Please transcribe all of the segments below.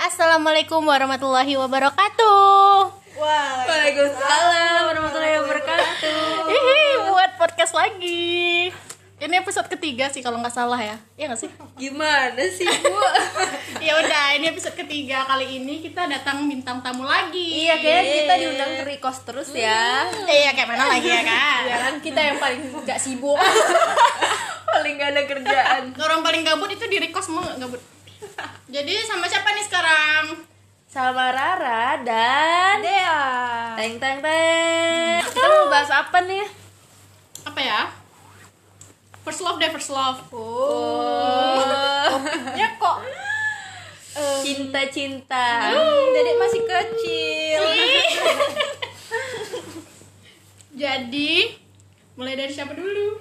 Assalamualaikum warahmatullahi wabarakatuh. Waalaikumsalam warahmatullahi wabarakatuh. Hihi, buat podcast lagi. Ini episode ketiga sih kalau nggak salah ya. Iya nggak sih? Gimana sih, Bu? Ya udah, ini episode ketiga kali ini kita datang bintang tamu lagi. iya, kayaknya kita diundang ke Rikos terus ya. Iya, kayak mana lagi ya kan? Ya kan kita yang paling gak sibuk. paling gak ada kerjaan. Orang paling gabut itu di request mau nggak gabut. Jadi sama siapa nih sekarang? Sama Rara dan Dea. Teng teng teng. Kita mau bahas apa nih? Apa ya? First love deh, first love. Oh. Ya kok Cinta-cinta. Dedek masih kecil. Jadi mulai dari siapa dulu?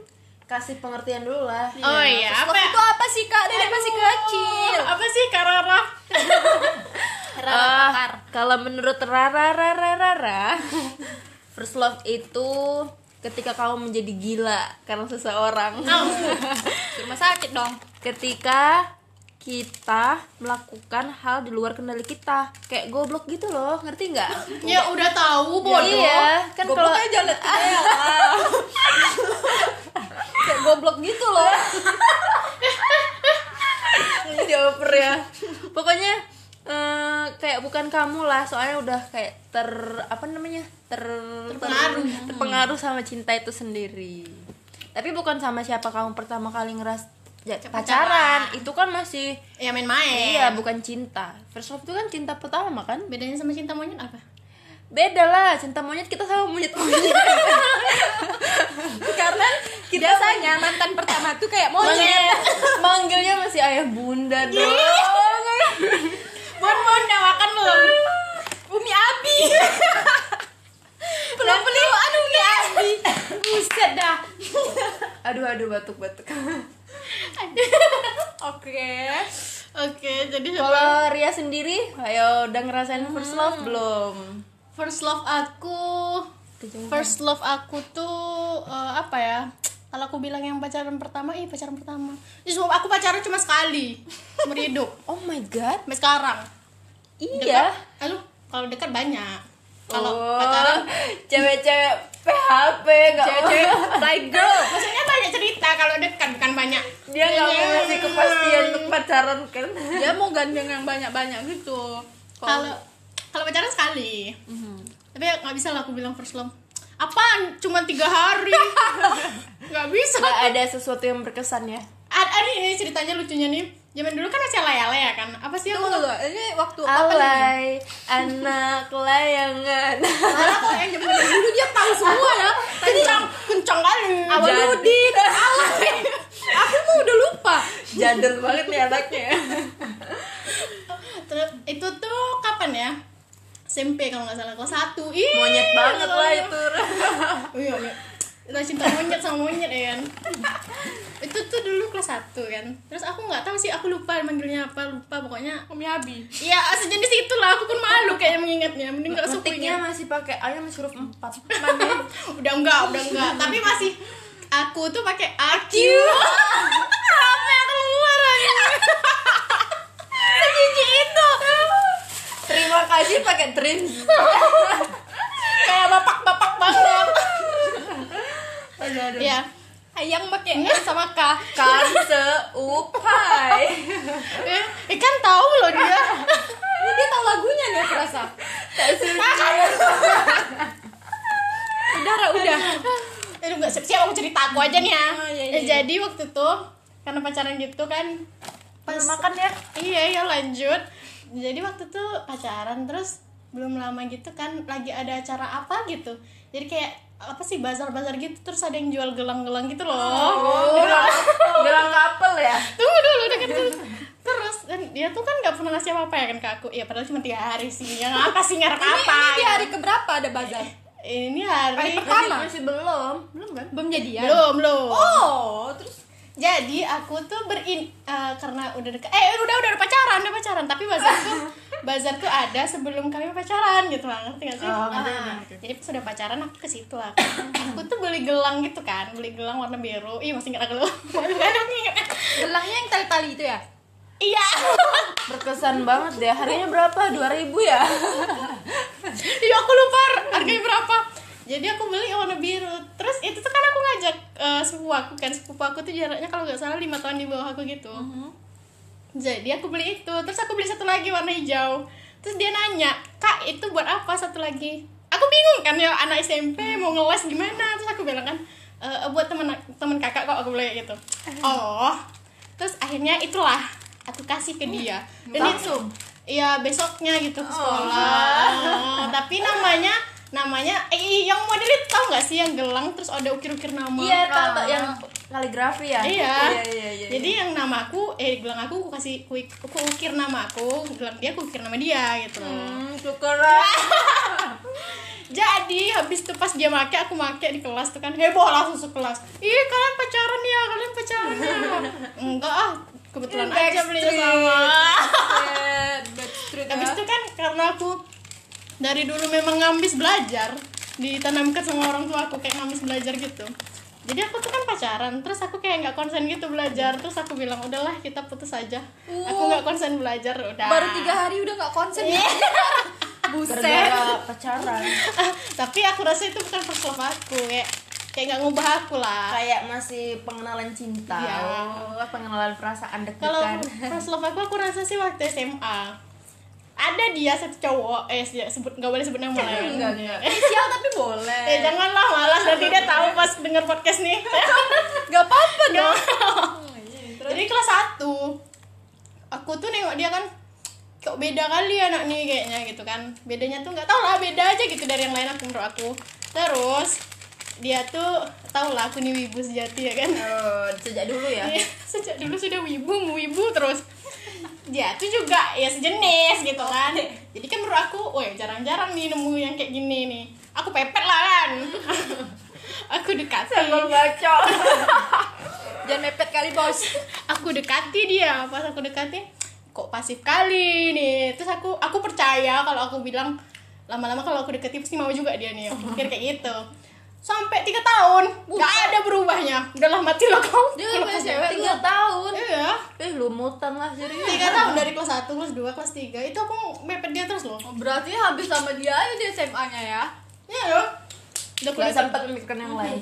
Kasih pengertian dulu lah. Oh iya, apa? Apa itu apa sih, Kak? Dedek masih kecil. Apa sih Karara? Ah, kalau menurut Rara Rara Rara First love itu ketika kamu menjadi gila karena seseorang Rumah sakit dong. Ketika kita melakukan hal di luar kendali kita Kayak goblok gitu loh, ngerti nggak? Ya udah tahu bodoh. Iya, kan kalau goblok gitu loh dioper ya Pokoknya eh, kayak bukan kamu lah soalnya udah kayak ter apa namanya ter Terpengaruh. ter- terpengaruh sama cinta itu sendiri tapi bukan sama siapa kamu pertama kali ngeras ya, Pacaran. pacaran itu kan masih Ya main-main. iya bukan cinta first love itu kan cinta pertama kan Bedanya sama cinta monyet apa? Beda lah cinta monyet kita sama monyet monyet. Karena kita biasanya mantan pertama tuh kayak monyet. Manggilnya masih ayah bunda dong. Bon bon udah makan belum? Umi Abi. Belum aduh Umi Abi. Buset dah. aduh aduh batuk batuk oke. Oke, jadi coba kalau Ria sendiri ayo udah ngerasain first love belum first love aku. First love aku tuh eh, apa ya? Kalau aku bilang yang pacaran pertama, ih pacaran pertama. Justru aku pacaran cuma sekali. Seumur hidup. Oh my god. Sampai sekarang. iya. Dekat, Lalu kalau dekat banyak. Kalau Oh, pacaran cewek-cewek PHP nggak cewek-cewek like girl maksudnya banyak cerita kalau dekat bukan banyak. dia nggak mau ngasih kepastian untuk pacaran kan? Dia mau gandeng yang banyak-banyak gitu. Kalau kalau pacaran sekali. Tapi nggak bisa lah aku bilang first love. Apaan? Cuma tiga hari. Nggak bisa. nggak ada sesuatu yang berkesan ya Ada, ini ceritanya lucunya nih. Zaman dulu kan masih alay-alay ya kan. Apa sih aku tunggu tunggu ini waktu alay anak layangan Karena kok yang zaman dulu dia tahu semua ya kencang kencang kali. awal. Udin alay aku mau udah lupa jadul banget nih anaknya Terus itu tuh kapan ya? SMP kalau nggak salah kelas 1 Ih, monyet banget lah itu. Oh iya, iya. Kita cinta monyet sama monyet ya kan? Itu tuh dulu kelas 1 kan? Terus aku nggak tahu sih, aku lupa manggilnya apa Lupa pokoknya. Umi Abi Iya sejenis itu lah, aku pun malu kayaknya mengingatnya. Mending gak usah aku ngetiknya ingat. masih pakai ayam huruf empat mana Udah enggak, udah enggak Tapi masih Aku tuh pakai AQ Apa yang keluar aja terima kasih pakai dreams. Kayak bapak-bapak banget. Aduh aduh. Ya, ayang pakai N sama K. Kan seupai. Eh, eh kan tahu loh dia. Ini dia tahu lagunya nih aku rasa. Tak udah udah. Aduh gak siap-siap aku cerita aku aja nih ya. Oh, iya, Eh, iya, Jadi waktu itu karena pacaran gitu kan pas makan ya? Iya ya lanjut. Jadi waktu itu pacaran terus belum lama gitu kan lagi ada acara apa gitu. Jadi kayak apa sih bazar-bazar gitu terus ada yang jual gelang-gelang gitu loh. oh gelang kapel ya Tunggu dulu dekat terus. Terus dan dia tuh kan nggak pernah ngasih apa-apa ya kan ke aku. Iya padahal cuma tiga hari sih. Yang apa sih ngarep ini, apa? ini di gitu. hari keberapa ada bazar Ini hari Hari pertama? masih belum belum kan belum jadian belum belum. oh terus Jadi aku tuh berin eh, karena udah deket eh udah udah udah pacaran udah pacaran. Tapi bazar tuh bazar tuh ada sebelum kami pacaran gitu lah ngerti gak sih? Oh, Ah, Jadi pas udah pacaran aku ke situ lah. aku tuh beli gelang gitu kan, beli gelang warna biru. Ih masih nggak gelang. Gelangnya yang tali-tali itu ya? Iya. Berkesan banget deh. Harganya berapa? 2000 ya? Iya aku lupa harganya berapa jadi aku beli warna biru. Terus itu tuh kan aku ngajak eh, sepupu aku kan. Sepupu aku tuh jaraknya kalau nggak salah lima tahun di bawah aku gitu. Jadi aku beli itu. Terus aku beli satu lagi warna hijau. Terus dia nanya kak itu buat apa satu lagi? Aku bingung kan ya anak SMP mau ngeles gimana. Terus aku bilang kan "Eh, buat temen temen kakak kok aku bilang gitu. Oh. Terus akhirnya itulah aku kasih ke dia. Dan Langsung? itu iya besoknya gitu ke sekolah. Oh, tapi namanya namanya eh yang model itu tau gak sih yang gelang terus ada ukir-ukir nama iya tau tau yang kaligrafi ya Iya. iya iya, iya. Jadi yang nama aku, eh gelang aku aku kasih aku, ukir nama aku, gelang dia aku ukir nama dia gitu. hmm, syukurlah Jadi habis itu pas dia make aku make di kelas tuh kan heboh langsung sekelas. Ih kalian pacaran ya, kalian pacaran ya. Enggak ah, kebetulan aja belinya sama. Eh, Backstreet ya. Habis itu kan karena aku dari dulu memang ngambis belajar, ditanamkan sama orang tua aku kayak ngambis belajar gitu. Jadi aku tuh kan pacaran, terus aku kayak nggak konsen gitu belajar, terus aku bilang udahlah kita putus aja. Aku nggak konsen belajar, udah. baru tiga hari udah nggak konsen Iya. buset gara-gara pacaran Tapi aku rasa itu bukan first love aku, kayak kayak nggak ngubah aku lah. kayak masih pengenalan cinta oh, pengenalan perasaan Kalau deg-degan first love aku, aku rasa sih waktu SMA. Ada dia satu cowok, eh ya, sebut nggak boleh sebut nama lah ya. enggak enggak. Inisial tapi boleh. Eh janganlah malas. Nanti dia tahu pas denger podcast nih. nggak apa-apa dong. Oh, iya, Jadi kelas 1 Aku tuh nengok dia kan Kok beda kali anak nih kayaknya gitu kan. Bedanya tuh nggak tau lah beda aja gitu dari yang lain aku menurut aku. Terus Dia tuh tau lah aku nih wibu sejati ya kan? Oh, sejak dulu ya? Iya, Sejak dulu sudah wibu wibu terus Dia tuh juga ya sejenis gitu kan. Jadi kan menurut aku Woi jarang-jarang nih nemu yang kayak gini nih. Aku pepet lah kan. Aku dekati. Baca. Jangan mepet kali bos. Aku dekati dia. Pas aku dekati kok pasif kali nih. Terus aku aku percaya kalau aku bilang lama-lama kalau aku dekati pasti mau juga dia nih. Aku pikir kayak gitu sampai tiga tahun. Nggak ada berubahnya. Udahlah mati lo kau. Cewek tiga tahun. Iya. Eh lumutan lah serius tiga tahun dari kelas 1, kelas 2, kelas 3 itu aku mepet dia terus loh. Oh, berarti habis sama dia aja di SMA nya ya? Iya ya udah aku dekat- sempat memikirkan yang lain.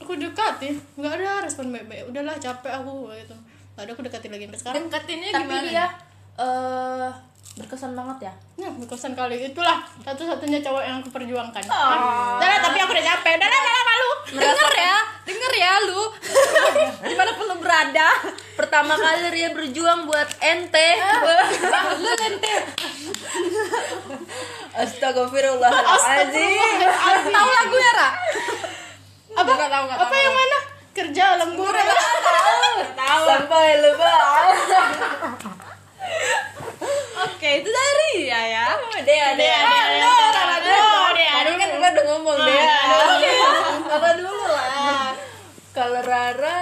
Aku dekati nggak ada respon baik-baik. Udahlah capek aku gitu. Nggak ada aku dekati lagi sampai sekarang. Deketinnya tapi gimana? dia eh berkesan banget ya? Nah, berkesan kali. Itulah satu-satunya cowok yang aku perjuangkan. Udah lah, tapi aku udah capek. Udah lah, udah malu. denger ya. denger ya lu. Gimana perlu berada. Pertama kali dia berjuang buat ente lu ente Astagfirullahaladzim. Tahu lagunya Apa? Nggak tahu, nggak apa tahu. yang mana? Kerja lembur. Sampai lupa oke itu dari ya ya Dea, Dea, Dea, Aduh, aduh, Dea, Tadi kan kita udah ngomong Dea Rara dulu lah Kalau Rara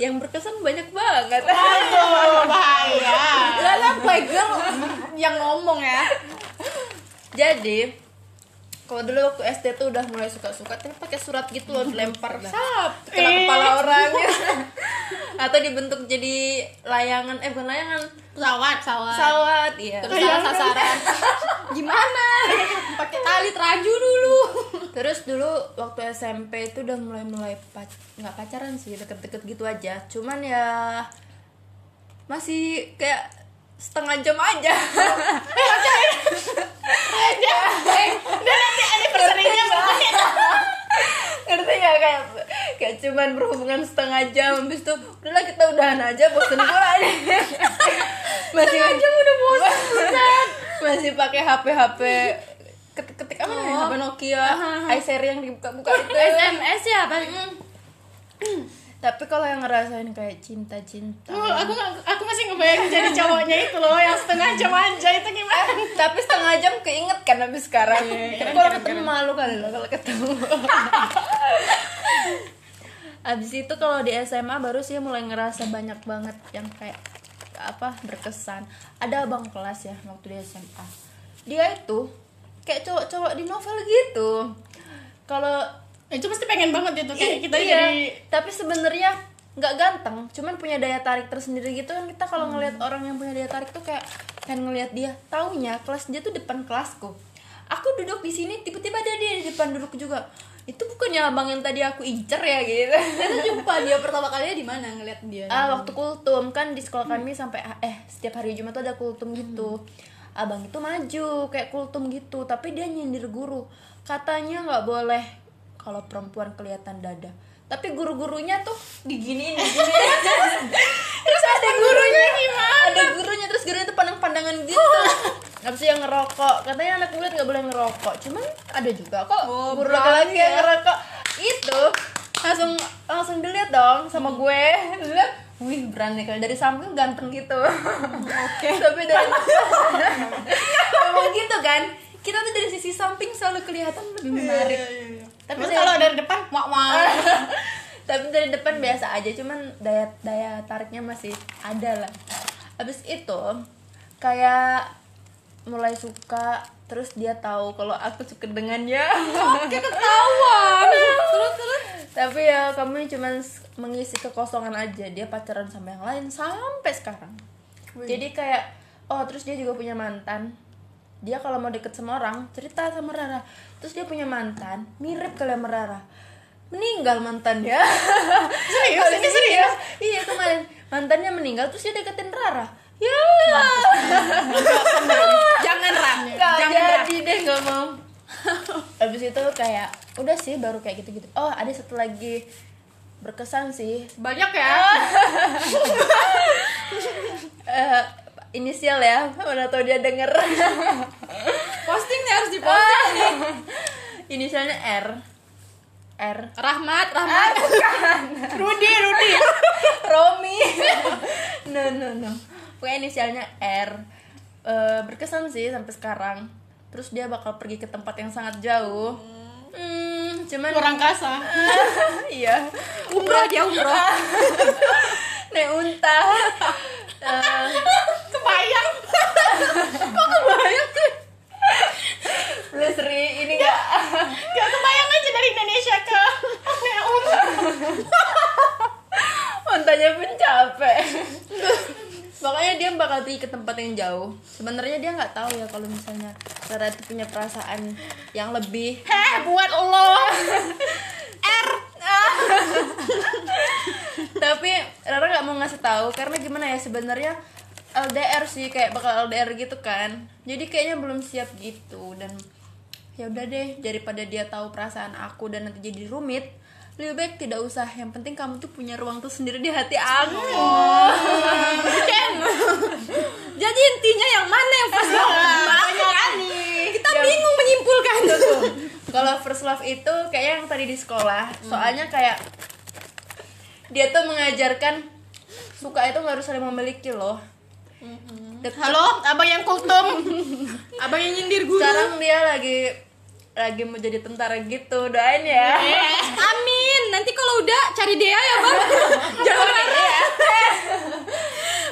Yang berkesan banyak banget Aduh, bahaya. Lala playgirl yang ngomong ya Jadi kalau dulu waktu SD tuh udah mulai suka-suka tapi pakai surat gitu loh dilempar sap. Eh. kepala orang. Atau dibentuk jadi layangan eh bukan layangan. Pesawat, pesawat. pesawat iya. Terus salah sasaran. Gimana? Pakai tali teraju dulu. Terus dulu waktu SMP itu udah mulai-mulai pac nggak pacaran sih deket-deket gitu aja. Cuman ya masih kayak setengah jam aja. Dia, eh, dia nanti anniversary-nya? Ngerti nggak? kayak kayak cuman berhubungan setengah jam habis itu udahlah kita udahan aja bosen pula nih. masih jam udah bosan masih pakai HP HP ketik-ketik apa namanya? HP Nokia. iSeri yang dibuka-buka itu. SMS ya apa tapi kalau yang ngerasain kayak cinta-cinta. Oh, aku aku masih ngebayangin jadi cowoknya itu loh yang setengah jam aja itu gimana? tapi setengah jam keinget kan habis sekarang. Iya, Tapi kalau ketemu malu kali lo kalau ketemu. Abis itu kalau di SMA baru sih mulai ngerasa banyak banget yang kayak apa berkesan. Ada abang kelas ya waktu di SMA dia itu kayak cowok-cowok di novel gitu. Kalau Itu pasti pengen banget itu kayak kita iya, jadi tapi sebenarnya nggak ganteng cuman punya daya tarik tersendiri gitu kan. Kita kalau ngelihat orang yang punya daya tarik tuh kayak pengen ngelihat dia. Taunya kelas dia tuh depan kelasku. Aku duduk di sini tiba-tiba ada dia di depan duduk juga. Itu bukannya abang yang tadi aku incer ya gitu. Itu jumpa dia pertama kalinya di mana ngeliat dia? ah waktu kultum kan di sekolah kami sampai eh setiap hari Jumat tuh ada kultum gitu. Abang itu maju kayak kultum gitu tapi dia nyindir guru. Katanya nggak boleh kalau perempuan kelihatan dada tapi guru-gurunya tuh diginiin diginiin. Terus ada gurunya gimana? ada gurunya terus gurunya tuh pandang-pandangan gitu. Gak bisa yang ngerokok. Katanya anak murid nggak boleh ngerokok. Cuman ada juga kok Oh, guru laki-laki yang ya. ngerokok. Itu langsung langsung dilihat dong sama gue. Lihat wih berani kali dari samping ganteng gitu. Oke. Tapi dari memang gitu kan kita tuh dari sisi samping selalu kelihatan lebih menarik. Tapi Tapi kalau dari depan, wah wah. tapi dari depan biasa aja cuman daya daya tariknya masih ada lah. Habis itu kayak mulai suka terus dia tahu kalau aku suka dengannya. Oke ketahuan. Terus terus. tapi ya kami cuman s- mengisi kekosongan aja. Dia pacaran sama yang lain sampai sekarang. Jadi kayak oh terus dia juga punya mantan dia kalau mau deket sama orang cerita sama Rara. Terus dia punya mantan mirip kali sama Rara. Meninggal mantannya Serius, ini serius. iya kemarin. Mantannya meninggal terus dia deketin Rara. Ya. Jangan ram. Jangan jadi deh gak mau. Habis itu kayak Udah sih baru kayak gitu-gitu. Oh ada satu lagi Berkesan sih. Banyak ya. Eh, Inisial ya. Mana tau dia denger. Posting nih harus diposting nih. Inisialnya R. R. Rahmat, Rahmat. Rudi, Rudi. Romi. No no no. Pokoknya inisialnya R. Eh, Berkesan sih sampai sekarang. Terus dia bakal pergi ke tempat yang sangat jauh. Hmm, cuman Kurang kasa. iya. Umroh dia umroh. naik unta Eh, Plus Ri, ini gak Gak kebayang aja dari Indonesia ke Neon. Untanya pun capek. Pokoknya dia bakal pergi ke tempat yang jauh. Sebenarnya dia nggak tahu ya kalau misalnya Rara itu punya perasaan yang lebih. Heh, buat lo. Tapi Rara nggak mau ngasih tahu karena gimana ya sebenarnya LDR sih kayak bakal LDR gitu kan. Jadi kayaknya belum siap gitu Dan ya udah deh daripada dia tahu perasaan aku dan nanti jadi rumit lebih baik tidak usah. Yang penting kamu tuh punya ruang tuh sendiri di hati aku. Jadi intinya yang mana yang first love? Banyak Kita Yang- bingung menyimpulkan. Kalau first love itu kayak yang tadi di sekolah, soalnya kayak dia tuh mengajarkan suka itu nggak harus saling memiliki loh. Deket- Halo, abang yang kultum. Abang yang nyindir guru. Sekarang dia lagi lagi mau jadi tentara gitu, doain ya. Amin. Nanti kalau udah cari Dea ya bang. Jangan Rara.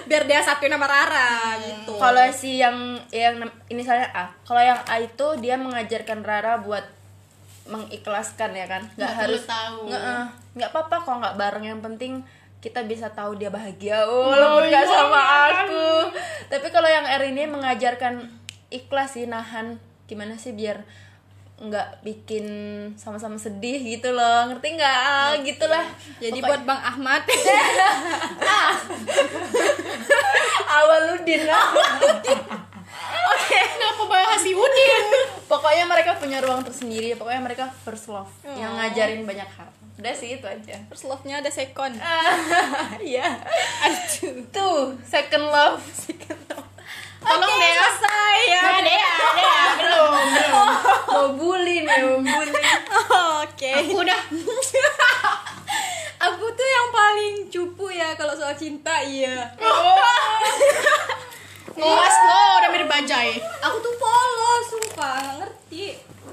Biar Dea satuin nama Rara gitu. Kalau si yang yang nem- inisialnya A, kalau yang A itu dia mengajarkan Rara buat mengikhlaskan ya kan, nggak Nggak harus tahu. nggak eh, nggak apa-apa kalau nggak bareng yang penting kita bisa tahu dia bahagia. Oh, walaupun nggak sama aku. Tapi kalau yang R ini mengajarkan ikhlas sih nahan. Gimana sih biar nggak bikin sama-sama sedih gitu loh. Ngerti nggak? Ah, gitulah. Jadi Pokoknya- buat Bang Ahmad. awaludin. Lah Kenapa bahas si Udin? pokoknya mereka punya ruang tersendiri. Pokoknya mereka first love. Yang ngajarin banyak hal udah sih itu aja First love-nya ada second. iya Aduh. tuh second love Tolong Oke, Dea. selesai ya. Dea, belum, belum. mau bully nih mau bully Oke. Aku udah Aku tuh yang paling cupu ya kalau soal cinta iya. ngelas lo udah mirip bajai. Aku tuh polos, sumpah nggak ngerti.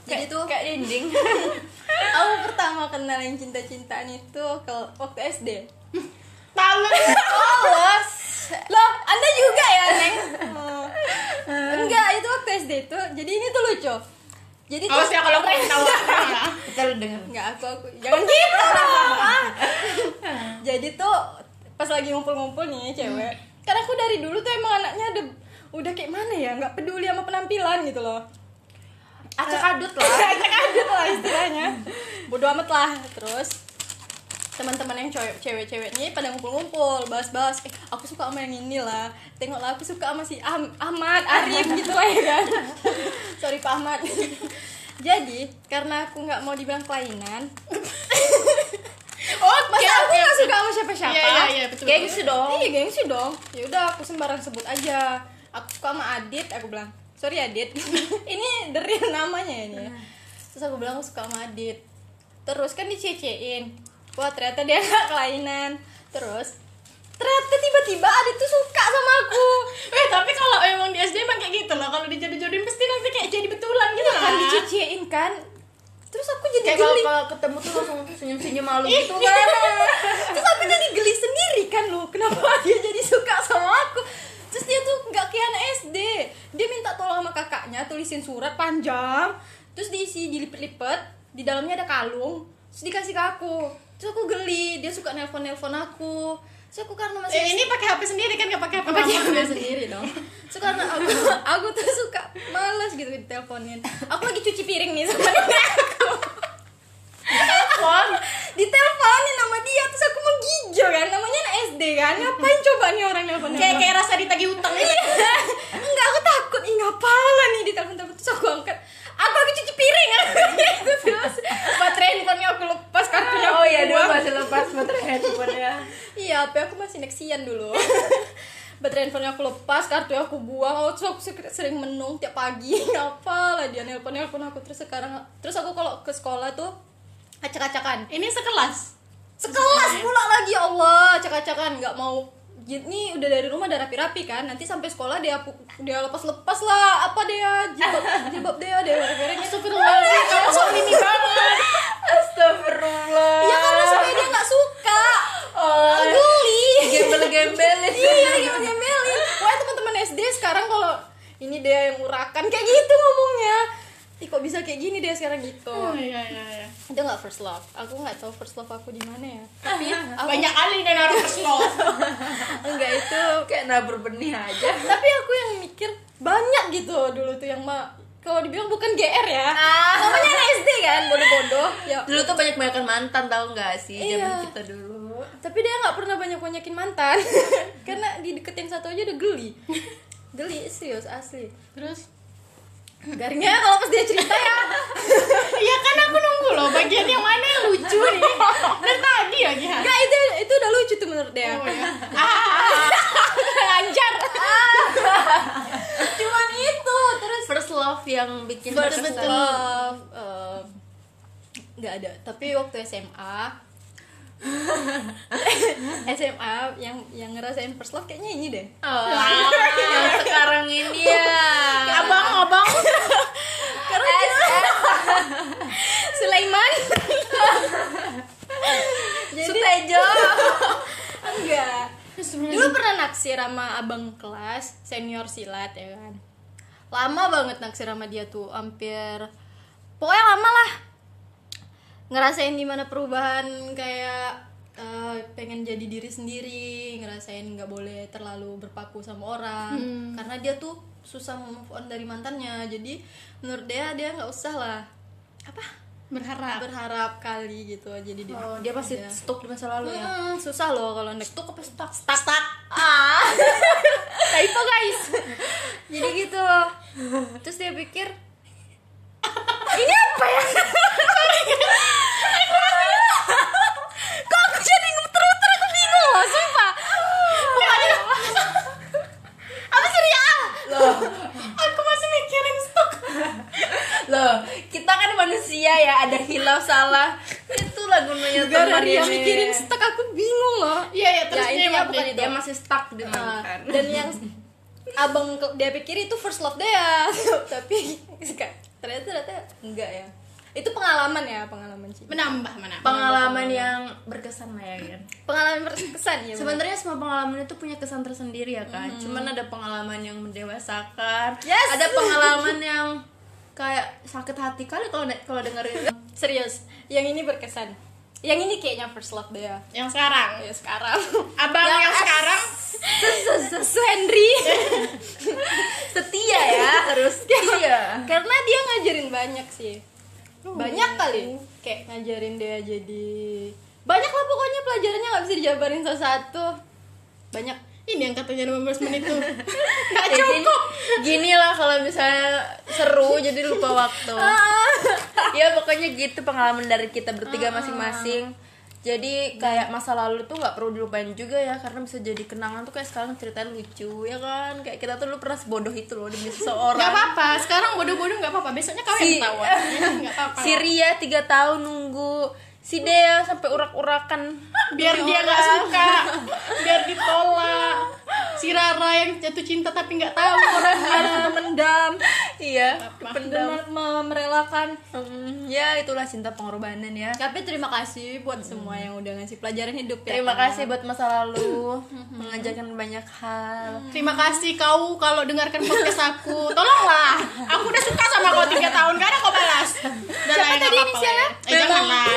Jadi kayak tuh kayak dinding aku pertama kenal yang cinta-cintaan itu ke waktu SD. Tahu polos Loh, Anda juga ya, Neng? Oh. Enggak, itu waktu SD tuh. Jadi ini tuh lucu. jadi awas ya kalau kau tahu ya kita lu denger nggak aku aku jangan gitu dong. jadi tuh pas lagi ngumpul-ngumpul nih cewek karena aku dari dulu tuh emang anaknya ada udah kayak mana ya nggak peduli sama penampilan gitu loh acak adut lah. Acak adut lah istilahnya. Bodo amat lah. Terus teman-teman yang cewek cewek-cewek nih pada ngumpul-ngumpul bahas-bahas eh aku suka sama yang ini lah. Tengoklah aku suka sama si Am Ahmad Arif gitu lah ya kan. Sorry Pak Ahmad. Jadi karena aku nggak mau dibilang kelainan oh masa aku nggak suka sama siapa-siapa? Iya iya iya betul gengsi dong. Iya gengsi dong. Ya udah aku sembarang sebut aja. Aku suka sama Adit aku bilang sorry Adit ini dari namanya ini ya. terus aku bilang aku suka sama Adit terus kan dicecein. Wah ternyata dia nggak kelainan. Terus ternyata tiba-tiba Adit tuh suka sama aku. Eh tapi kalau emang di SD emang kayak gitu loh. Kalau dijodoh-jodohin pasti nanti kayak jadi betulan gitu kan kan? dicecein kan. Terus aku jadi kayak geli. kalau ketemu tuh langsung senyum senyum malu gitu kan. Terus aku jadi geli sendiri kan lu kenapa dia jadi suka sama aku terus dia tuh nggak anak SD dia minta tolong sama kakaknya tulisin surat panjang. Terus diisi dilipet-lipet. Di dalamnya ada kalung. Terus dikasih ke aku. Terus aku geli. Dia suka nelpon nelpon aku. Terus aku karena masih eh, ini pakai HP sendiri kan? Nggak pakai HP pakai. HP sendiri dong. Terus karena aku aku tuh suka males gitu diteleponin aku lagi cuci piring nih sama aku telepon diteleponin sama dia terus aku menggigil kan? Namanya anak SD kan? Ngapain coba nih orang nelpon kayak kayak rasa ditagih utang gitu. Enggak aku takut. Ih ngapain nih ditelepon telepon terus aku angkat. Aku lagi cuci piring. Gitu terus. Baterai handphonenya aku lepas kartunya oh iya dulu masih lepas baterai handphone ya iya HP aku masih Nexian dulu. Baterai handphonenya aku lepas kartunya aku buang. Oh, terus aku sering menung tiap pagi. Apa lah dia nelpon nelpon aku terus sekarang terus aku kalau ke sekolah tuh acak-acakan. Ini sekelas sekelas pula lagi ya Allah. Acak-acakan nggak mau. Ini udah dari rumah udah rapi-rapi kan? Nanti sampai sekolah dia dia lepas-lepas lah. Apa dia? Jilbab jilbab dia dia goreng-gorengnya Astagfirullahaladzim, kamu zalimi banget. Astagfirullah. Ya karena supaya dia nggak suka. Oh. Geli. Gembel gembelin iya gembel-gembelin. Pokoknya teman-teman SD sekarang kalau ini dia yang urakan kayak gitu ngomongnya Ih, kok bisa kayak gini dia sekarang gitu? Oh iya iya iya. Itu nggak first love. Aku nggak tahu first love aku di mana ya. Tapi aku banyak kali dan harus slow enggak itu kayak nabur benih aja. Tapi aku yang mikir banyak gitu dulu tuh yang mah kalau dibilang bukan GR ya. Namanya anak SD kan bodoh-bodoh. Ya. Dulu tuh banyak banyakan mantan tahu nggak sih Iya. zaman kita dulu? Tapi dia nggak pernah banyak banyakin mantan. Karena dideketin satu aja udah geli. Geli serius asli. Terus garingnya kalau pas dia cerita ya. Iya kan aku nunggu loh bagian yang mana yang lucu nih. Dari tadi lagi ha? Enggak itu itu udah lucu tuh menurut dia. Oh ah lancar cuman itu terus first love yang bikin first berkesan. love eh, nggak ada. Tapi waktu SMA SMA yang yang ngerasain first love kayaknya ini deh. Oh, yang sekarang ini ya. Abang abang karena Sulaiman. Jadi Sutejo. Enggak. Dulu pernah naksir sama abang kelas senior silat ya kan? Lama banget naksir sama dia tuh hampir pokoknya lama lah ngerasain di mana perubahan kayak eh, pengen jadi diri sendiri ngerasain nggak boleh terlalu berpaku sama orang karena dia tuh susah move on dari mantannya. Jadi menurut dia dia nggak usah lah. Apa? Berharap. Berharap kali gitu jadi dia oh, dia pasti stuck di masa lalu ya? Hmm, susah loh kalau nek stuck apa stuck? Stuck. Stuck. Ah typo guys. Jadi gitu. Terus dia pikir ini apa ya kok aku jadi muter-muter aku bingung loh sumpah apa sih Ria loh aku masih mikirin stok loh kita kan manusia ya ada hilaf salah itulah gunanya gara teman dia ini. mikirin stuck aku bingung loh. Iya iya terus Ya, dia intinya bukan itu. dia masih stuck di Ah, mantan dan yang abang dia pikir itu first love dia. Tapi ternyata ternyata enggak ya. Itu pengalaman ya pengalaman sih menambah menambah. Pengalaman yang berkesan lah ya kan pengalaman berkesan ya sebenarnya semua pengalaman itu punya kesan tersendiri ya kan cuman ada pengalaman yang mendewasakan. Yes. ada pengalaman yang kayak sakit hati kali kalau kalau dengerin. Serius. Yang ini berkesan yang ini kayaknya first love deh. Ya yang sekarang? Ya sekarang. Abang yang, sekarang? Su Henry. Setia ya harus setia. Karena dia ngajarin banyak sih. Banyak kali. Kayak ngajarin dia jadi banyak lah pokoknya pelajarannya nggak bisa dijabarin satu-satu. Banyak. Ini yang katanya 15 menit tuh. Nggak Ya, gini, cukup. Gini lah kalau misalnya seru jadi lupa waktu ya pokoknya gitu pengalaman dari kita bertiga masing-masing. Jadi kayak masa lalu tuh nggak perlu dilupain juga ya karena bisa jadi kenangan tuh kayak sekarang ceritanya lucu ya kan? Kayak kita tuh dulu pernah sebodoh itu loh demi nggak seseorang apa-apa sekarang bodoh-bodoh nggak apa-apa. Besoknya kau Si- yang ketawa nggak apa-apa. si Ria tiga tahun nunggu si Dea sampai urak-urakan biar dia nggak suka biar ditolak si Rara yang jatuh cinta tapi nggak tahu orangnya mendam iya pendam merelakan Hmm, ya itulah cinta pengorbanan ya tapi terima kasih buat semua yang udah ngasih pelajaran hidup ya Terima kan? kasih buat masa lalu mengajarkan banyak hal. Terima kasih kau kalau dengarkan podcast aku. Tolonglah. Aku udah suka sama kau tiga tahun. Gak ada kau balas. Dan Siapa tadi inisialnya? lah ya. Eh, jangan lah.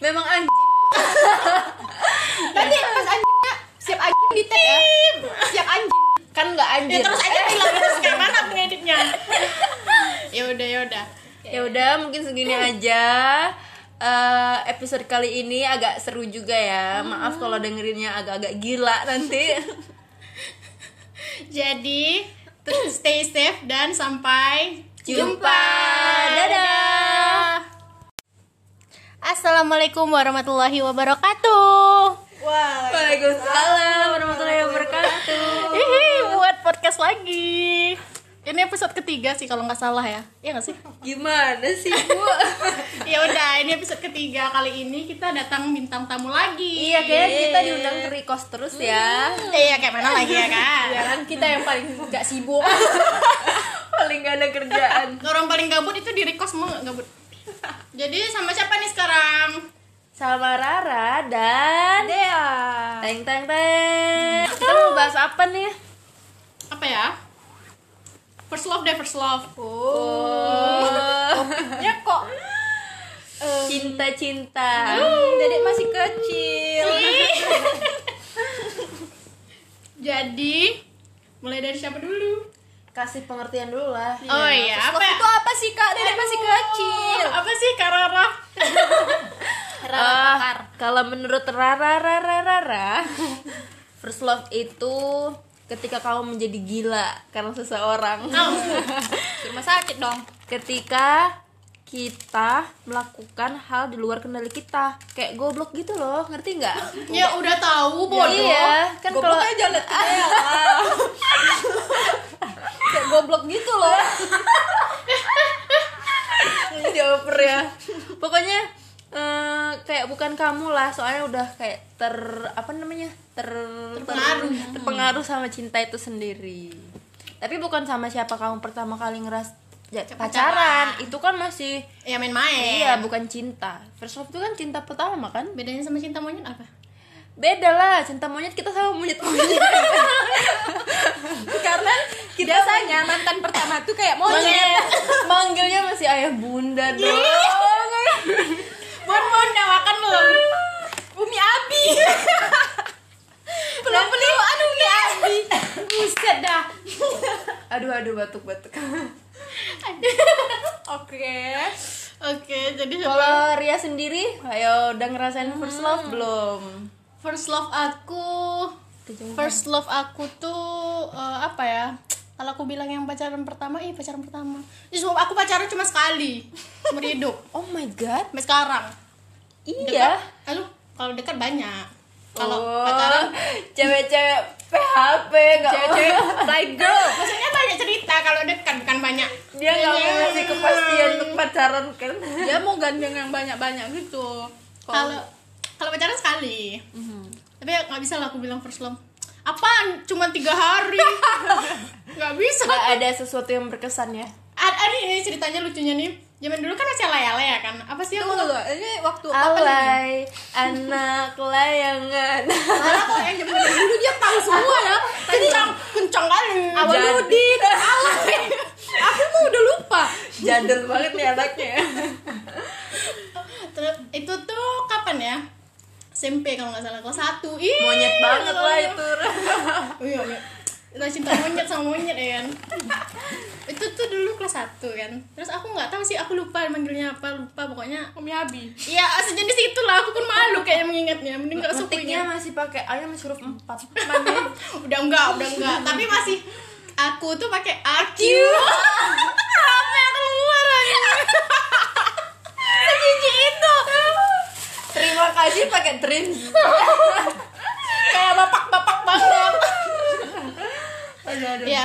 Memang anjing. tadi pas anjingnya siap anjing di tag ya siap anjing Kan nggak Ya anjing. terus aja bilang terus kayak mana aku ngeditnya. ya udah ya udah. Ya udah, mungkin segini aja. Eh, episode kali ini agak seru juga ya. Maaf kalau dengerinnya agak-agak gila nanti. Jadi stay safe dan sampai Jumpa. Dadah. Assalamualaikum warahmatullahi wabarakatuh. Waalaikumsalam warahmatullahi wabarakatuh. Hihi, buat podcast lagi. Ini episode ketiga sih kalau nggak salah ya. Iya nggak sih? Gimana sih, Bu? ya udah, ini episode ketiga kali ini kita datang bintang tamu lagi. iya, kayaknya kita diundang ke Rikos terus ya. Iya, kayak mana lagi ya kan? ya kan kita yang paling nggak sibuk Paling gak ada kerjaan. Orang paling gabut itu di request mau nggak gabut. Jadi sama siapa nih sekarang? Sama Rara dan Dea Teng teng teng. Kita mau bahas apa nih? Apa ya? First love deh, first love. Oh, ya kok cinta-cinta. dedek masih kecil Jadi, mulai dari siapa dulu? Kasih pengertian dulu lah. Oh iya, First apa ya? itu apa sih kak dedek masih kecil Apa sih Karara? Rara Ah, pakar kalau menurut Rara Rara Rara, first love itu ketika kamu menjadi gila karena seseorang. rumah sakit dong Ketika kita melakukan hal di luar kendali kita, kayak goblok gitu loh, ngerti nggak? Ya udah tahu bodoh. Iya, kan kalau ya kayak goblok gitu loh Jawab ya. Pokoknya eh, kayak bukan kamu lah, soalnya udah kayak ter apa namanya? ter Terpengaruh. ter- terpengaruh sama cinta itu sendiri. Tapi bukan sama siapa kamu pertama kali ngeras ya, Pacaran. pacaran. Itu kan masih Ya main-main. iya, bukan cinta. First love itu kan cinta pertama kan? Bedanya sama cinta monyet apa? Beda lah, cinta monyet kita sama monyet-monyet. karena biasanya mantan pertama tuh kayak monyet Manggil- manggilnya masih ayah bunda dong. Bon bon udah makan belum? Umi Abi belum beli anu Umi Abi buset dah Aduh aduh batuk-batuk. oke Oke, jadi? Kalau Ria sendiri, ayo udah ngerasain first love belum? First love aku First love aku tuh eh, apa ya? Kalau aku bilang yang pacaran pertama, ih pacaran pertama. Justru aku pacaran cuma sekali seumur hidup. Oh my god. Sampai sekarang. Iya. Aduh, kalau dekat banyak. Kalau oh, pacaran cewek-cewek PHP enggak cewek-cewek fly girl maksudnya banyak cerita kalau dekat bukan banyak. Dia nggak mau ngasih kepastian untuk pacaran kan? dia mau gandeng yang banyak-banyak gitu Kalau kalau pacaran sekali. Tapi ya nggak bisa lah aku bilang first love. Apaan? Cuma tiga hari. Nggak bisa. Gak ada sesuatu yang berkesan ya. Ada, ada ini ceritanya lucunya nih. Zaman dulu kan masih alay-alay ya kan. Apa sih aku tunggu ini waktu Alay, anak layangan. Malah kok yang zaman dulu dia tahu semua ya. Kencang, kencang kali. awal Udin alay aku mau udah lupa jadul banget nih anaknya terus itu tuh kapan ya SMP kalau nggak salah kelas satu. Ih monyet banget lah itu. Oh iya, iya. Kita cinta monyet sama monyet ya kan? Itu tuh dulu kelas 1 kan? Terus aku nggak tahu sih, aku lupa manggilnya apa Lupa pokoknya. Umi Abi. Iya sejenis itu lah, aku pun malu kayaknya mengingatnya. Mending gak usah ngetiknya punya masih pakai ayam huruf empat. Udah enggak, udah enggak Tapi masih Aku tuh pakai AQ Apa yang keluar itu terima kasih pakai dreams Kayak bapak-bapak banget. Aduh. Aduh Iya.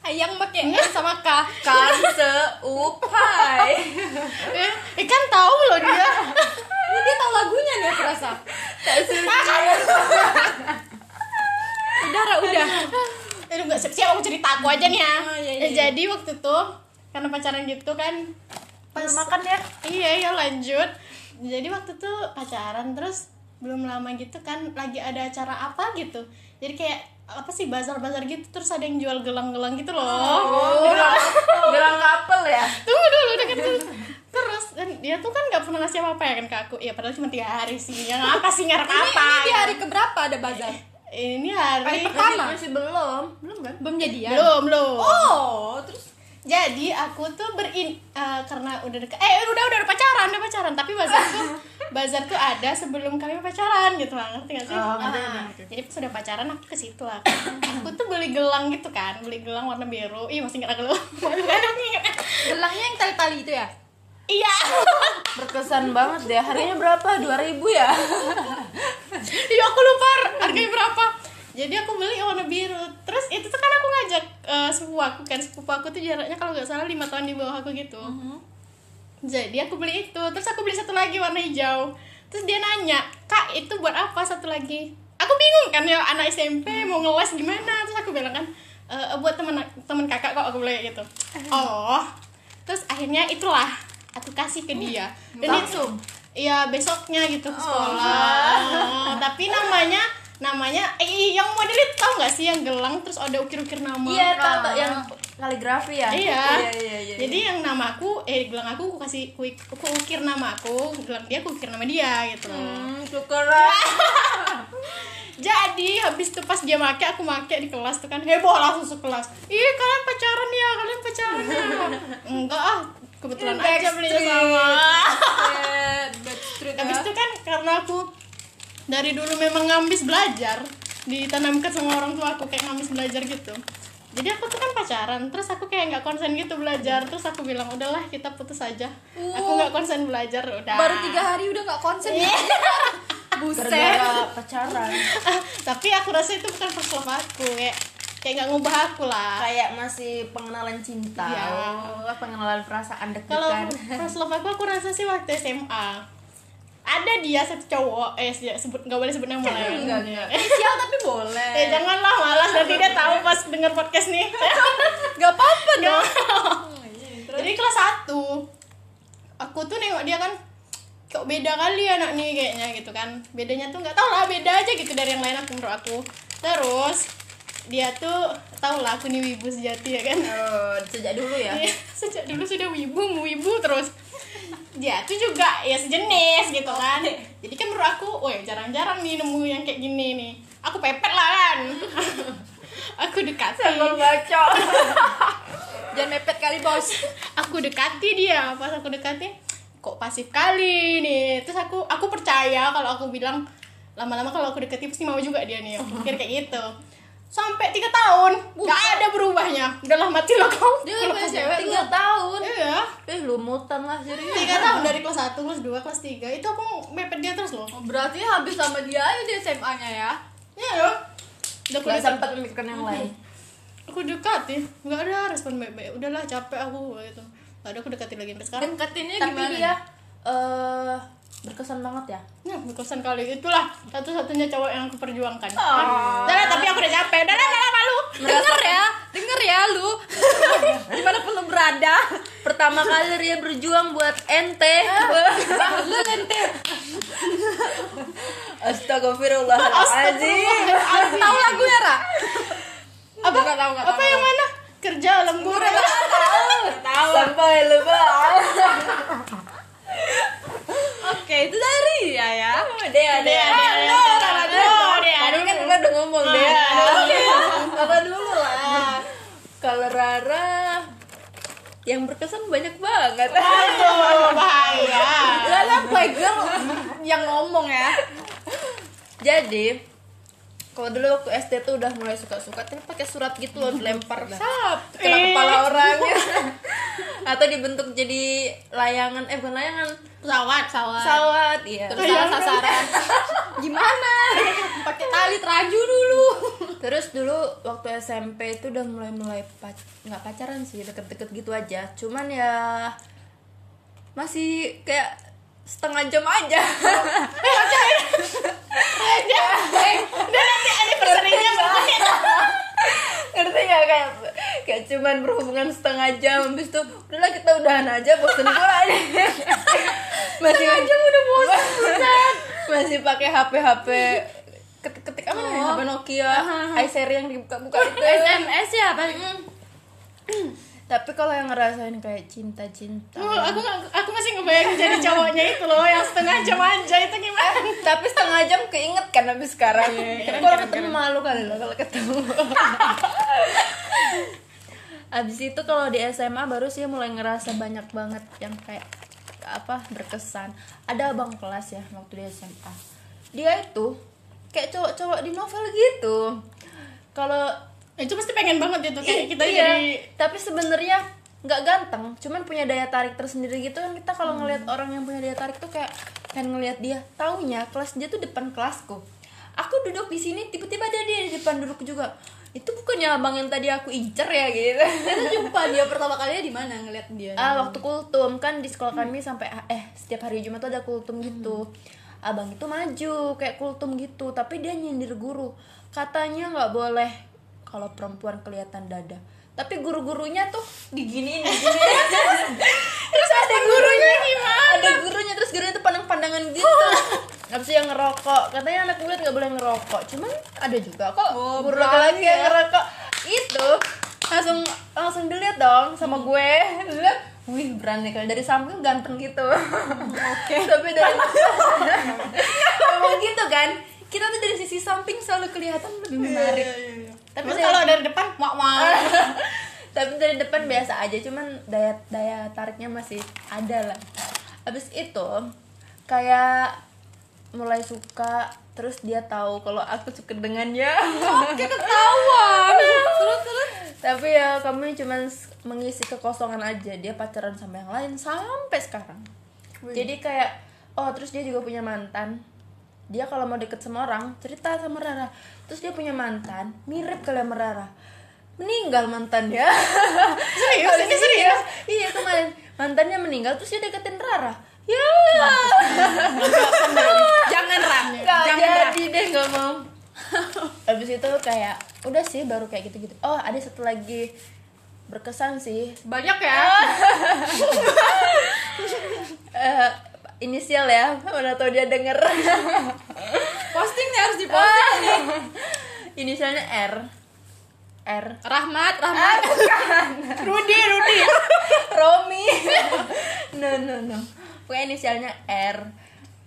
Ayang pakai N sama K kan seupai. Eh, eh, kan tahu loh dia. Ini dia tahu lagunya nih aku rasa. Udah udah. Aduh. Gak siap-siap aku cerita aku aja nih ya. Oh, iya, Ya, iya. Jadi waktu itu karena pacaran gitu kan pas makan ya? Iya ya lanjut. Jadi waktu itu pacaran terus belum lama gitu kan lagi ada acara apa gitu. Jadi kayak apa sih bazar-bazar gitu terus ada yang jual gelang-gelang gitu loh. oh gelang gelang kapel ya Tunggu dulu deket dulu. Terus dan dia tuh kan nggak pernah ngasih apa-apa ya kan ke aku. Ya padahal cuma tiga hari sih. Yang apa sih ngarep Ini, apa? ini di hari keberapa ada bazar? Ini hari, Hari pertama? masih belum belum kan Belum jadian? belum belum. Oh, terus Jadi aku tuh berin eh, karena udah deket eh udah udah, udah pacaran udah pacaran tapi bazar tuh bazar tuh ada sebelum kami pacaran gitu lah ngerti gak sih? Oh, Ah, Jadi pas udah pacaran aku ke situ lah. aku tuh beli gelang gitu kan, beli gelang warna biru. Ih masih nggak gelang. Gelangnya yang tali-tali itu ya? Iya. berkesan banget deh harganya berapa 2000 ya Iya aku lupa harganya berapa. Jadi aku beli warna biru. Terus itu tuh kan aku ngajak eh, sepupu aku kan sepupu aku tuh jaraknya kalau nggak salah lima tahun di bawah aku gitu. Jadi aku beli itu. Terus aku beli satu lagi warna hijau. Terus dia nanya, kak itu buat apa satu lagi? Aku bingung kan ya anak SMP mau ngeles gimana? Terus aku bilang kan "Eh, buat temen temen kakak kok aku bilang kayak gitu. Oh. Terus akhirnya itulah aku kasih ke dia. Dan Langsung? itu Iya besoknya gitu ke sekolah. Tapi namanya namanya eh yang model itu tau gak sih yang gelang terus ada ukir-ukir nama. iya tahu tahu yang kaligrafi ya Iya. iya iya, iya. Jadi yang nama aku eh gelang aku aku kasih aku, ukir nama aku, gelang dia aku ukir nama dia gitu. hmm, syukuran Jadi habis itu pas dia make aku make di kelas tuh kan heboh langsung sekelas. Ih kalian pacaran ya, kalian pacaran ya. Enggak ah, kebetulan aja belinya sama. Backstreet, Backstreet Habis ya. itu kan karena aku dari dulu memang ngambis belajar. Ditanamkan sama orang tua aku kayak ngambis belajar gitu. Jadi aku tuh kan pacaran terus aku kayak nggak konsen gitu belajar. Terus aku bilang udahlah kita putus aja. Aku nggak konsen belajar udah. Baru tiga hari udah gak konsen ya? Buset. Gara-gara pacaran. Tapi aku rasa itu bukan first love aku kayak kayak nggak ngubah aku lah. Kayak masih pengenalan cinta. Iya. oh, pengenalan perasaan kalau deg-degan first love aku aku rasa sih waktu SMA ada dia satu cowok eh ya, sebut nggak boleh sebut nama lah ya. enggak enggak Inisial tapi boleh Eh janganlah malas nanti dia tahu pas denger podcast nih. Gak apa-apa dong Jadi kelas 1 Aku tuh nengok dia kan kok beda kali anak nih kayaknya gitu kan. Bedanya tuh nggak tau lah beda aja gitu dari yang lain aku menurut aku. Terus dia tuh tau lah aku nih wibu sejati ya kan. oh, sejak dulu ya Iya, sejak dulu sudah wibu, wibu terus. Dia tuh juga ya sejenis gitu kan. Jadi kan menurut aku, woi jarang-jarang nih nemu yang kayak gini nih. Aku pepet lah kan. aku dekati. Sabar baca Jangan mepet kali bos Aku dekati dia, pas aku dekati kok pasif kali nih. Terus aku aku percaya kalau aku bilang lama-lama kalau aku dekati pasti mau juga dia nih. Aku pikir kayak gitu. Sampai tiga tahun, nggak ada berubahnya. Udahlah mati lo kau. Dia cewek tiga tahun. Iya. eh lumutan lah serius. Tiga tahun dari kelas 1, kelas 2, kelas 3 itu aku mepet dia terus loh. Oh, Berarti habis sama dia aja di SMA nya ya? Iya ya udah aku gak dekat sempat memikirkan yang lain. Aku dekati nggak ada respon baik-baik. Udahlah capek aku gitu. Nggak ada aku dekati lagi sampai sekarang. Deketinnya tapi gimana? dia eh berkesan banget ya? Nah berkesan kali. Itulah satu-satunya cowok yang aku perjuangkan. Oh. lah, tapi aku udah capek. Udah lah, malu. Denger ya, denger ya lu. Di mana pun lu berada pertama kali Ria berjuang buat ente Lu nanti Astagfirullahaladzim Tahu lagunya Ra? apa? Nggak tahu, apa tahu. yang mana? Kerja lembur. Sampai lupa Dea Dea Dea, Dea, Dea. Rara dulu Oh, Dea tadi dulu. kan kita udah ngomong Oh, Dea Dea Rara dulu lah kalau Rara yang berkesan banyak banget Aduh, bahaya. Lala playgirl yang ngomong ya. jadi kalau dulu waktu SD tuh udah mulai suka-suka tapi pakai surat gitu loh dilempar sap kena Ih. kepala orang atau dibentuk jadi layangan eh bukan layangan Pesawat. Pesawat. pesawat iya Terus salah sasaran. Gimana? Pakai tali teraju dulu. terus dulu waktu SMP itu udah mulai mulai pac nggak pacaran sih deket-deket gitu aja cuman ya masih kayak setengah jam aja. Dia, dia nanti anniversary-nya ngerti nggak? kayak kayak cuman berhubungan setengah jam habis itu udahlah kita udahan aja bosen pula nih masih jam udah bosan masih pakai HP HP ketik ketik apa namanya? HP Nokia. iSeri yang dibuka-buka itu. SMS ya apa? Tapi kalau yang ngerasain kayak cinta cinta Oh, aku aku masih ngebayangin jadi cowoknya itu loh yang setengah jam aja itu gimana? tapi setengah jam keinget kan habis sekarang. Iya, tapi keren, kalau ketemu malu kali loh kalau ketemu. Abis itu kalau di SMA baru sih mulai ngerasa banyak banget yang kayak apa berkesan. Ada abang kelas ya waktu di SMA dia itu kayak cowok-cowok di novel gitu. Kalau Itu pasti pengen banget itu kayak kita iya, jadi tapi sebenarnya nggak ganteng cuman punya daya tarik tersendiri gitu kan. Kita kalau ngelihat orang yang punya daya tarik tuh kayak pengen ngelihat dia. Taunya kelas dia tuh depan kelasku. Aku duduk di sini tiba-tiba ada dia di depan duduk juga. Itu bukannya abang yang tadi aku incer ya gitu. Kita jumpa dia pertama kalinya di mana ngeliat dia? ah waktu kultum. Kan di sekolah kami sampai eh setiap hari Jumat tuh ada kultum gitu. Abang itu maju kayak kultum gitu. Tapi dia nyindir guru. Katanya nggak boleh kalau perempuan kelihatan dada tapi guru-gurunya tuh diginiin diginiin. Terus ada gurunya gimana? Ada gurunya terus gurunya tuh pandang-pandangan gitu. Habis yang ngerokok. Katanya anak murid nggak boleh ngerokok. Cuman ada juga kok Oh, guru laki-laki yang ya. ngerokok. Itu langsung langsung dilihat dong sama gue. Lihat wih berani kali. Dari samping ganteng gitu. Oke. Tapi dari ngomong gitu kan kita tuh dari sisi samping selalu kelihatan lebih menarik tapi Tapi kalau dari depan mak mak. tapi dari depan biasa aja cuman daya daya tariknya masih ada lah. Habis itu kayak mulai suka terus dia tahu kalau aku suka dengannya. Oke ketahuan. Terus terus. tapi ya kami cuman s- mengisi kekosongan aja. Dia pacaran sama yang lain sampai sekarang. Jadi kayak oh terus dia juga punya mantan dia kalau mau deket sama orang cerita sama Rara. Terus dia punya mantan mirip kali sama Rara. Meninggal mantannya. Serius? Ini serius? iya kemarin. Mantannya meninggal terus dia deketin Rara. Ya. Jangan ram. Gak Jangan jadi deh gak mau. Abis itu kayak Udah sih baru kayak gitu-gitu. Oh ada satu lagi Berkesan sih. Banyak ya. Eh, Inisial ya Mana tau dia denger Posting nih harus diposting nih. Inisialnya R R Rahmat, Rahmat. Rudi, Rudi. Romi No no no Pokoknya inisialnya R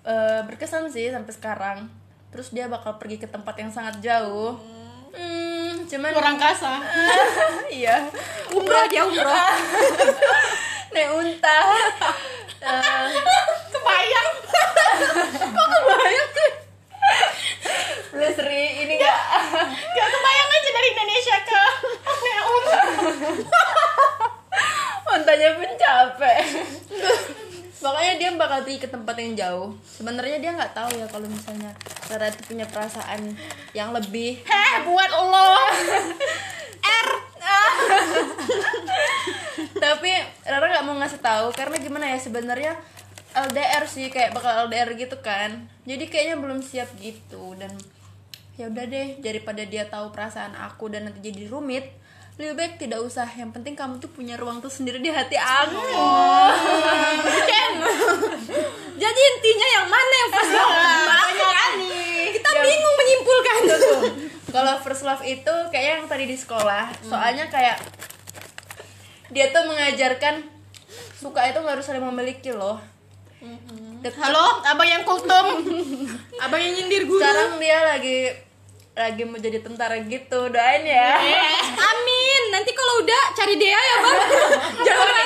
Eh, Berkesan sih sampai sekarang Terus dia bakal pergi ke tempat yang sangat jauh Hmm, cuman Kurang kasa. iya Umroh dia umroh. naik unta Kebayang. Lu seri ini gak Gak kebayang aja dari Indonesia ke Neun. untanya pun capek. Makanya dia bakal pergi ke tempat yang jauh. Sebenarnya dia nggak tahu ya kalau misalnya Rara itu punya perasaan yang lebih. Heh, buat lo. R. Tapi Rara nggak mau ngasih tahu karena gimana ya sebenarnya LDR sih kayak bakal LDR gitu kan. Jadi kayaknya belum siap gitu. Dan ya udah deh daripada dia tahu perasaan aku dan nanti jadi rumit lebih baik tidak usah. Yang penting kamu tuh punya ruang tuh sendiri di hati aku. Jadi intinya yang mana yang first love? Banyak Kita Yang- bingung menyimpulkan. kalau first love itu kayak yang tadi di sekolah. Soalnya kayak dia tuh mengajarkan suka itu nggak harus saling memiliki loh halo abang yang kultum abang yang nyindir guru. Sekarang dia lagi lagi mau jadi tentara gitu doain ya. Amin. Nanti kalau udah cari Dea ya bang. Jangan Rara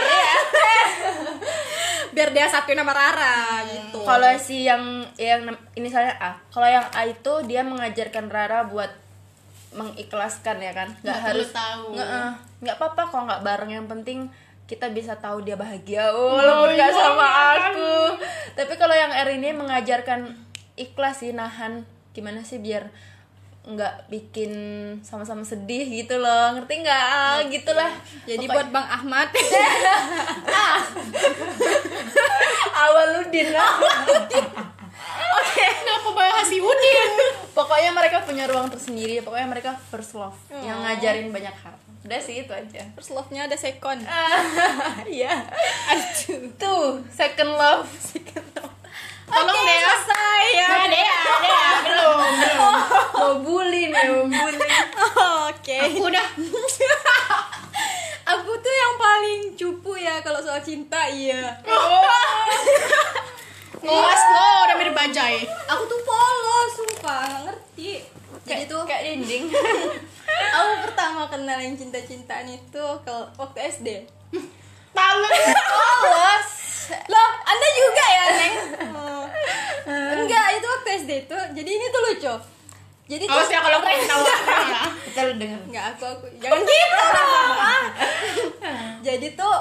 biar Dea satu nama Rara gitu. Kalau si yang yang nam- inisialnya A kalau yang A itu dia mengajarkan Rara buat mengikhlaskan ya kan? Nggak Nggak harus perlu tahu. nggak eh, nggak apa-apa kalau nggak bareng. Yang penting kita bisa tahu dia bahagia. Walaupun nggak iya, sama iya. aku. Tapi kalau yang R ini mengajarkan ikhlas sih nahan. Gimana sih biar nggak bikin sama-sama sedih gitu loh. Ngerti nggak? Ah, gitulah. Jadi Pokok- buat Bang Ahmad. Awaludin. Oke. Kenapa bahas si Udin. Pokoknya mereka punya ruang tersendiri. Pokoknya mereka first love. Yang Oh. ngajarin banyak hal udah sih itu aja. First love-nya ada second. Iya. Aduh. Tuh second love. Tolong Oke, Dea. selesai. Ya Nah, Dea Dea. Belum belum. Mau bully nih mau bully. Oke. Aku udah. Aku tuh yang paling cupu ya kalau soal cinta iya. Ngelas lo udah mirip bajai. Aku tuh polos sumpah. Ngerti jadi tuh kayak dinding aku pertama kenal yang cinta-cintaan itu ke waktu SD tahu polos loh anda juga ya neng Oh. enggak itu waktu SD itu jadi ini tuh lucu jadi tuh awas ya kalau kau tahu ya kita lu denger Enggak, aku aku jangan gitu dong. ah. Jadi tuh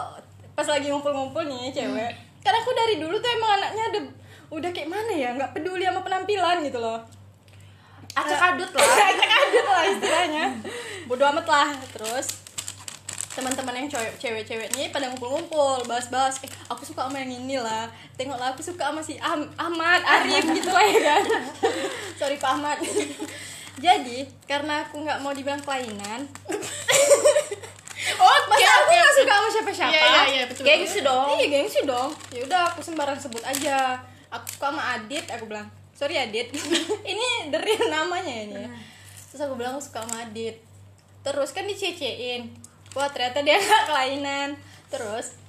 pas lagi ngumpul-ngumpul nih cewek. Karena aku dari dulu tuh emang anaknya ada udah kayak mana ya, nggak peduli sama penampilan gitu loh. Acak adut lah Acak adut lah istilahnya. Bodoh amat lah. Terus teman-teman yang cewek cewek-ceweknya pada ngumpul-ngumpul bahas-bahas eh aku suka sama yang ini lah tengoklah aku suka sama si Am- Ahmad Arif gitu lah ya kan sorry Pak Ahmad jadi karena aku nggak mau dibilang kelainan oke Masa aku oke gak suka sama siapa-siapa? Iya, iya, iya, betul. gengsi dong Iya gengsi dong. Ya udah aku sembarang sebut aja. Aku suka sama Adit, aku bilang. Sorry Adit. ini dari namanya ini. ya. Terus aku bilang aku suka sama Adit. Terus kan dicecein. Wah ternyata dia gak kelainan. Terus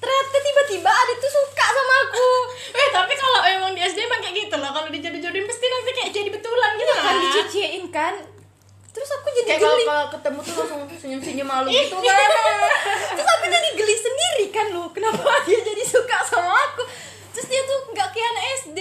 ternyata tiba-tiba Adit tuh suka sama aku. eh tapi kalau emang di SD emang kayak gitu loh kalau dijodoh-jodohin pasti nanti kayak jadi betulan gitu Kan kan dicecein kan. Terus aku jadi kayak kalau geli. kalau ketemu tuh langsung senyum-senyum malu Ih, gitu kan terus aku jadi geli sendiri kan loh kenapa dia jadi suka sama aku terus dia tuh nggak kayak anak SD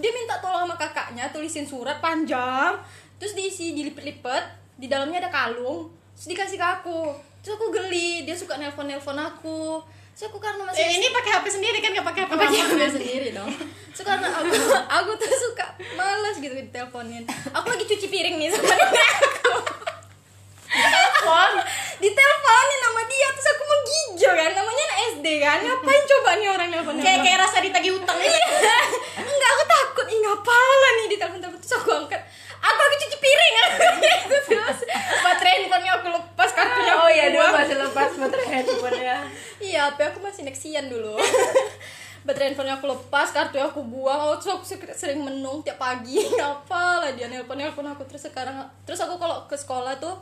dia minta tolong sama kakaknya tulisin surat panjang. Terus diisi dilipet-lipet. Di dalamnya ada kalung. Terus dikasih ke aku. Terus aku geli. Dia suka nelpon nelpon aku. Terus aku karena masih eh, ini pakai HP sendiri kan? Nggak pakai HP pakai HP sendiri dong. Terus karena aku aku tuh suka males gitu diteleponin. Aku lagi cuci piring nih sama nenek aku telepon diteleponin sama dia terus aku menggigil kan namanya anak SD kan. Ngapain coba nih orang nelpon kayak kayak rasa ditagih utang gitu. Enggak aku takut. Ih ngapalah nih ditelepon telepon terus aku angkat. Aku lagi cuci piring? Gitu terus. Baterai handphonenya aku lepas kartunya oh iya dulu masih lepas baterai handphone ya Iya, HP aku masih Nexian dulu. Baterai handphonenya aku lepas, kartu aku buang. Oh, terus aku sering menung tiap pagi. Apa lah dia nelpon nelpon aku. Terus sekarang terus aku kalau ke sekolah tuh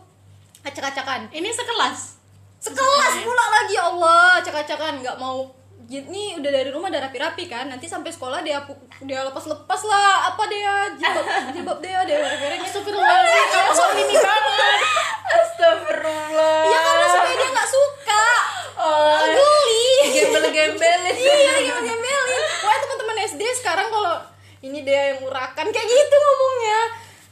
acak-acakan. ini sekelas. Sekelas pula lagi ya Allah, acak-acakan nggak mau. Ini udah dari rumah udah rapi-rapi kan? Nanti sampai sekolah dia dia lepas-lepas lah. Apa dia? Jilbab jilbab dia dia merek-mereknya Astagfirullahaladzim, kamu soal ini banget. Astagfirullah. Ya karena supaya dia nggak suka. Oh. Geli gembel-gembelin. Iya gimana gemelin wah teman-teman SD sekarang kalau ini dia yang urakan kayak gitu ngomongnya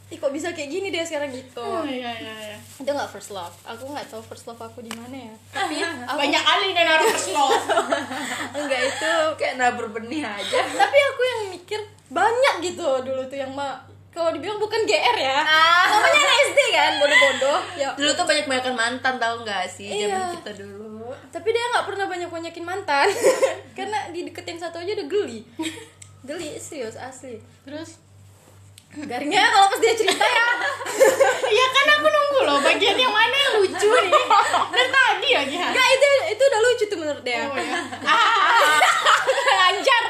Ih kok bisa kayak gini dia sekarang? Gitu. Oh iya iya iya. Itu nggak first love. Aku nggak tahu first love aku di mana ya. Tapi aku, banyak kali nih naruh first love. Enggak itu kayak nabur benih aja. Tapi aku yang mikir banyak gitu dulu tuh yang mah kalau dibilang bukan GR ya. Ah. namanya SD kan bodoh-bodoh. Ya. Dulu tuh banyak banyakan mantan tau nggak sih Iya. zaman kita dulu. Tapi dia nggak pernah banyak banyakin mantan. Karena dideketin satu aja udah geli. Geli serius asli. Terus garingnya kalau pas dia cerita ya. Iya kan aku nunggu loh bagian yang mana yang lucu nih. Dari tadi lagi Enggak itu itu udah lucu tuh menurut dia. Oh ya ah. Lancar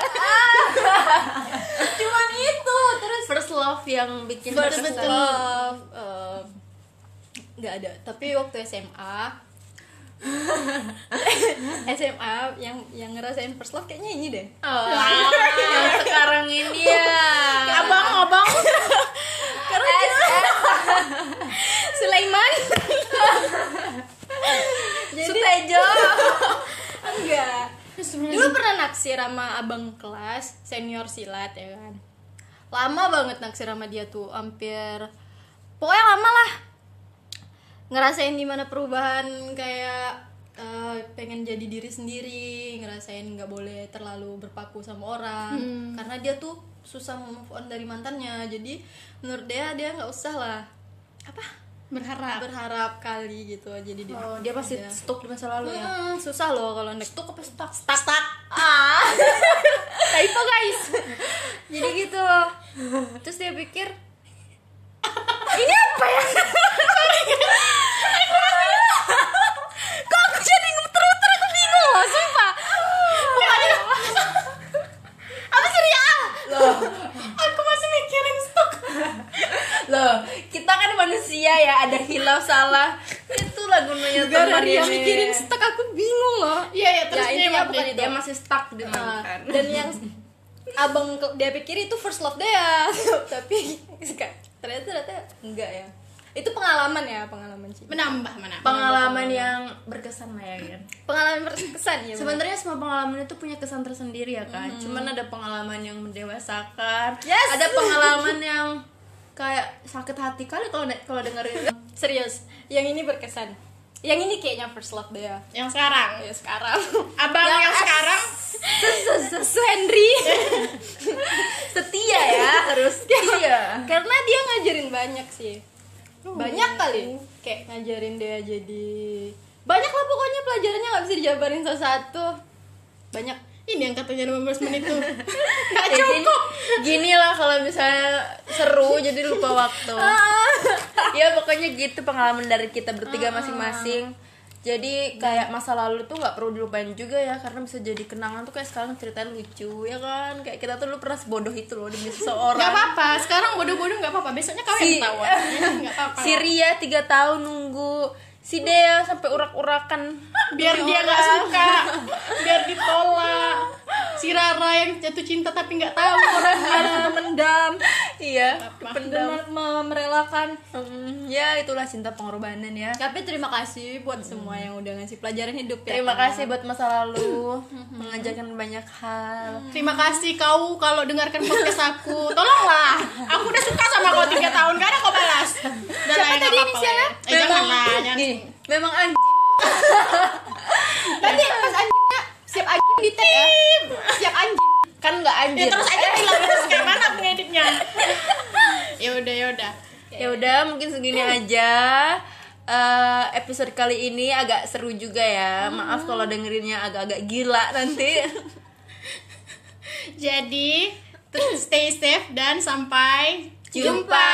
cuman itu terus first love yang bikin first berkesan. love. nggak ada. Tapi waktu SMA SMA yang yang ngerasain first love kayaknya ini deh. Oh, yang sekarang ini ya. abang abang. Karena Sulaiman. Sutejo. enggak. Dulu pernah naksir sama abang kelas senior silat ya kan? Lama banget naksir sama dia tuh hampir pokoknya lama lah ngerasain di mana perubahan kayak eh, pengen jadi diri sendiri ngerasain nggak boleh terlalu berpaku sama orang. Karena dia tuh susah move on dari mantannya. Jadi menurut dia dia nggak usah lah. Apa? Berharap. Berharap kali gitu. Jadi dia Oh, dia pasti Iya. stok di masa lalu ya. Hmm, susah loh kalau nek Stok apa stuck? stuck. Stuck. Ah. Typo guys. Jadi gitu. Terus dia pikir ini apa ya kok aku jadi muter-muter aku bingung loh sumpah pokoknya apa sih Ria Loh, aku masih mikirin stok loh, kita kan ya, ada hilau salah. Itulah gunanya gara teman dia mikirin stuck aku bingung loh iya ya terus Ya, dia bukan itu. Dia masih stuck di mantan. dan yang abang dia pikir itu first love dia tapi ternyata ternyata enggak ya itu pengalaman ya pengalaman sih menambah mana Pengalaman yang berkesan lah ya, Yan. pengalaman berkesan ya Sebenarnya semua pengalaman itu punya kesan tersendiri ya kan. Cuman ada pengalaman yang mendewasakan. Yes. Ada pengalaman yang kayak sakit hati kali kalau kalau dengerin. serius yang ini berkesan. Yang ini kayaknya first love dia yang sekarang? Ya sekarang. Abang yang, Yang sekarang? Su Henry. Setia ya, harus setia. karena dia ngajarin banyak sih. Banyak kali. Kayak ngajarin dia jadi banyak lah pokoknya pelajarannya nggak bisa dijabarin satu-satu. Banyak. Ini yang katanya 15 menit tuh. Nggak Ya, cukup. gini lah kalau misalnya seru jadi lupa waktu. ya pokoknya gitu pengalaman dari kita bertiga masing-masing. Jadi kayak masa lalu tuh nggak perlu dilupain juga ya karena bisa jadi kenangan tuh kayak sekarang ceritain lucu ya kan kayak kita tuh dulu pernah sebodoh itu loh demi seseorang. nggak apa-apa sekarang bodoh-bodoh nggak apa-apa besoknya kau Si- yang Ya, nggak apa-apa Si Ria tiga tahun nunggu si Dea sampai urak-urakan biar dia nggak orang. suka biar ditolak si Rara yang jatuh cinta tapi nggak tahu orangnya mendam iya pendam dan me- merelakan Hmm, ya itulah cinta pengorbanan ya tapi terima kasih buat semua yang udah ngasih pelajaran hidup ya Terima kan? kasih buat masa lalu mengajarkan banyak hal. Terima kasih kau kalau dengarkan podcast aku. Tolonglah. Aku udah suka sama kau tiga tahun. Gak ada kau balas. Lah, Siapa tadi apa-apa inisialnya? ya. Eh, jangan lah. Memang anjing. nanti pas anjingnya siap anjing di tag ya siap anjing Kan nggak Ya anjing. terus aja bilang terus kayak mana aku ngeditnya. Ya udah ya udah. Ya udah, mungkin segini aja. Eh, episode kali ini agak seru juga ya. Maaf kalau dengerinnya agak-agak gila nanti. Jadi stay safe dan sampai Jumpa.